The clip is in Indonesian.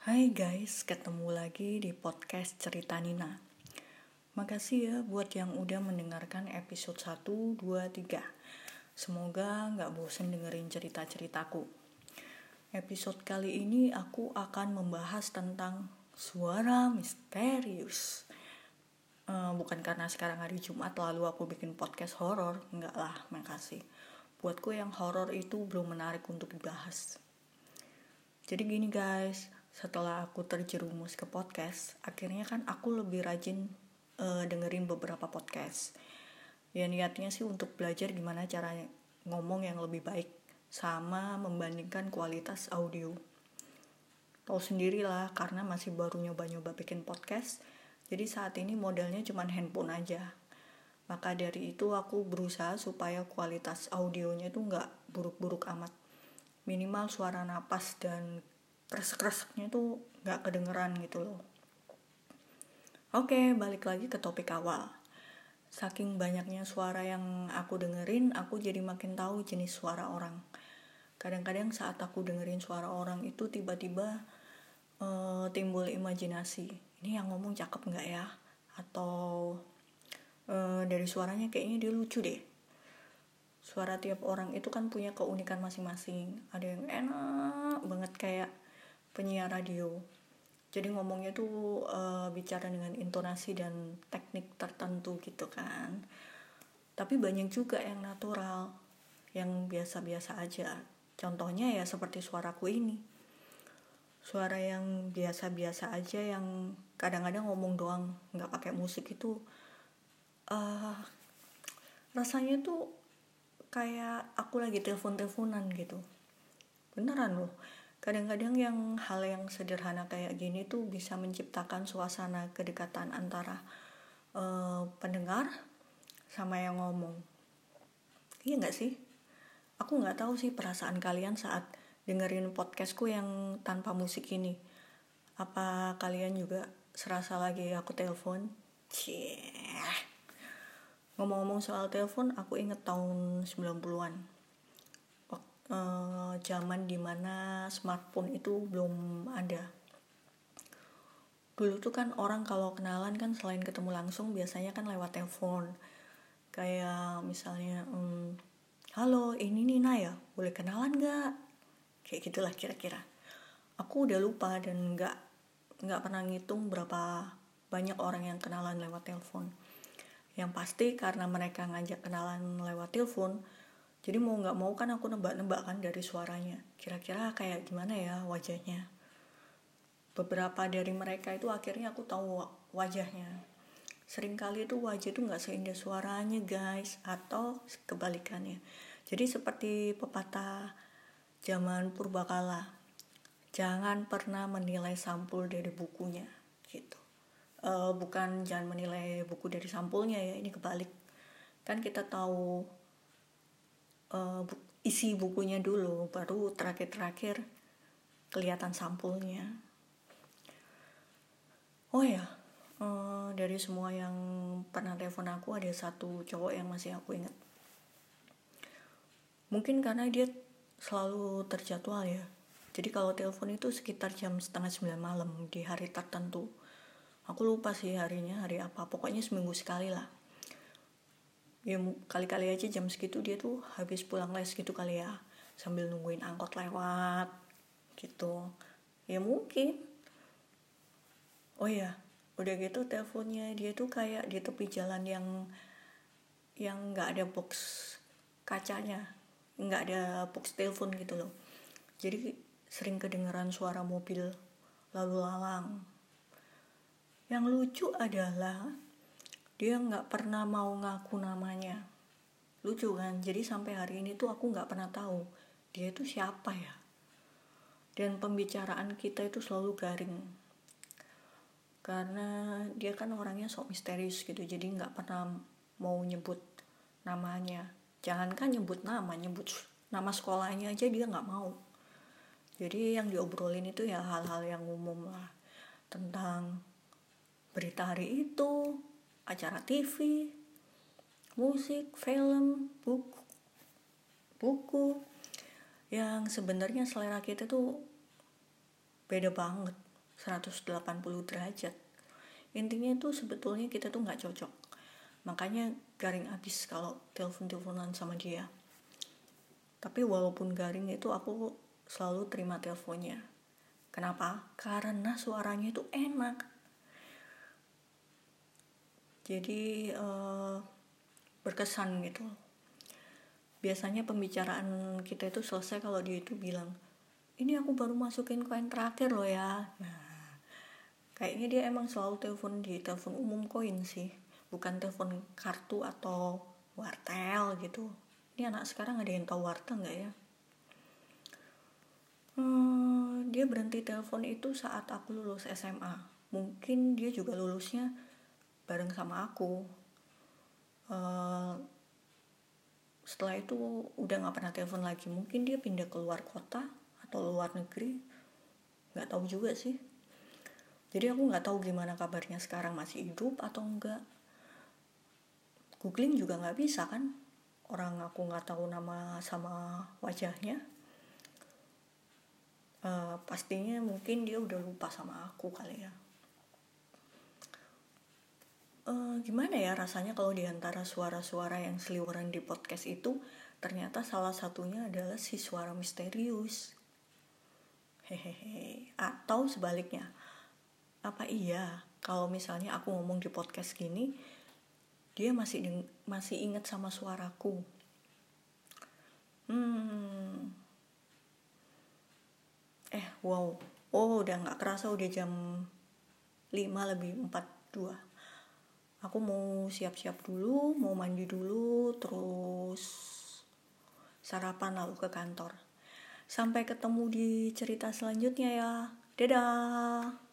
Hai guys, ketemu lagi di podcast Cerita Nina. Makasih ya buat yang udah mendengarkan episode 1, 2, 3. Semoga nggak bosen dengerin cerita-ceritaku. Episode kali ini aku akan membahas tentang suara misterius. Uh, bukan karena sekarang hari Jumat lalu aku bikin podcast horor, enggak lah, makasih. Buatku yang horor itu belum menarik untuk dibahas. Jadi gini guys, setelah aku terjerumus ke podcast akhirnya kan aku lebih rajin uh, dengerin beberapa podcast. Ya niatnya sih untuk belajar gimana cara ngomong yang lebih baik sama membandingkan kualitas audio. Tahu sendirilah karena masih baru nyoba-nyoba bikin podcast jadi saat ini modelnya cuma handphone aja. Maka dari itu aku berusaha supaya kualitas audionya itu nggak buruk-buruk amat. Minimal suara napas dan kresek-kreseknya tuh nggak kedengeran gitu loh. Oke, balik lagi ke topik awal. Saking banyaknya suara yang aku dengerin, aku jadi makin tahu jenis suara orang. Kadang-kadang saat aku dengerin suara orang itu tiba-tiba uh, timbul imajinasi. Ini yang ngomong cakep nggak ya? Atau uh, dari suaranya kayaknya dia lucu deh suara tiap orang itu kan punya keunikan masing-masing ada yang enak banget kayak penyiar radio. Jadi ngomongnya tuh uh, bicara dengan intonasi dan teknik tertentu gitu kan. Tapi banyak juga yang natural yang biasa-biasa aja. Contohnya ya seperti suaraku ini. Suara yang biasa-biasa aja yang kadang-kadang ngomong doang nggak pakai musik itu uh, rasanya tuh kayak aku lagi telepon-teleponan gitu. Beneran loh kadang-kadang yang hal yang sederhana kayak gini tuh bisa menciptakan suasana kedekatan antara uh, pendengar sama yang ngomong. Iya nggak sih? Aku nggak tahu sih perasaan kalian saat dengerin podcastku yang tanpa musik ini. Apa kalian juga serasa lagi aku telepon? Cie ngomong-ngomong soal telepon aku inget tahun 90-an uh, zaman di mana smartphone itu belum ada. Dulu tuh kan orang kalau kenalan kan selain ketemu langsung biasanya kan lewat telepon. Kayak misalnya um, halo ini Nina ya? Boleh kenalan gak kayak gitulah kira-kira. Aku udah lupa dan nggak nggak pernah ngitung berapa banyak orang yang kenalan lewat telepon. Yang pasti karena mereka ngajak kenalan lewat telepon jadi mau nggak mau kan aku nebak-nebak kan dari suaranya. Kira-kira kayak gimana ya wajahnya? Beberapa dari mereka itu akhirnya aku tahu wajahnya. Seringkali itu wajah itu nggak seindah suaranya guys atau kebalikannya. Jadi seperti pepatah zaman purbakala jangan pernah menilai sampul dari bukunya gitu. Uh, bukan jangan menilai buku dari sampulnya ya ini kebalik. Kan kita tahu uh, isi bukunya dulu baru terakhir-terakhir kelihatan sampulnya. Oh ya uh, dari semua yang pernah telepon aku ada satu cowok yang masih aku ingat. Mungkin karena dia selalu terjadwal ya. Jadi kalau telepon itu sekitar jam setengah sembilan malam di hari tertentu. Aku lupa sih harinya hari apa. Pokoknya seminggu sekali lah ya kali-kali aja jam segitu dia tuh habis pulang les gitu kali ya sambil nungguin angkot lewat gitu. Ya mungkin. Oh ya udah gitu teleponnya dia tuh kayak di tepi jalan yang yang nggak ada box kacanya nggak ada box telepon gitu loh. Jadi sering kedengeran suara mobil lalu lalang. Yang lucu adalah dia nggak pernah mau ngaku namanya. Lucu kan? Jadi sampai hari ini tuh aku nggak pernah tahu dia itu siapa ya. Dan pembicaraan kita itu selalu garing. Karena dia kan orangnya sok misterius gitu jadi nggak pernah mau nyebut namanya. Jangankan nyebut nama nyebut nama sekolahnya aja dia nggak mau. Jadi yang diobrolin itu ya hal-hal yang umum lah. Tentang berita hari itu acara TV, musik, film, buku, buku. Yang sebenarnya selera kita tuh beda banget. 180 derajat. Intinya itu sebetulnya kita tuh nggak cocok. Makanya garing abis kalau telepon-teleponan sama dia. Tapi walaupun garing itu aku selalu terima teleponnya. Kenapa? Karena suaranya itu enak jadi uh, berkesan gitu. Biasanya pembicaraan kita itu selesai kalau dia itu bilang ini aku baru masukin koin terakhir loh ya. Nah kayaknya dia emang selalu telepon di telepon umum koin sih. Bukan telepon kartu atau wartel gitu. Ini anak sekarang ada yang tahu wartel nggak ya? Hmm, dia berhenti telepon itu saat aku lulus SMA mungkin dia juga lulusnya bareng sama aku. Uh, setelah itu udah nggak pernah telepon lagi. Mungkin dia pindah ke luar kota atau luar negeri. Nggak tahu juga sih. Jadi aku nggak tahu gimana kabarnya sekarang masih hidup atau enggak googling juga nggak bisa kan. Orang aku nggak tahu nama sama wajahnya. Uh, pastinya mungkin dia udah lupa sama aku kali ya uh, gimana ya rasanya kalau di antara suara-suara yang seliweran di podcast itu ternyata salah satunya adalah si suara misterius? Hehehe. Atau sebaliknya apa iya kalau misalnya aku ngomong di podcast gini dia masih masih ingat sama suaraku? Hmm. Eh wow. Oh udah nggak kerasa udah jam 5 lebih 42 aku mau siap-siap dulu mau mandi dulu terus sarapan lalu ke kantor. Sampai ketemu di cerita selanjutnya ya. Dadah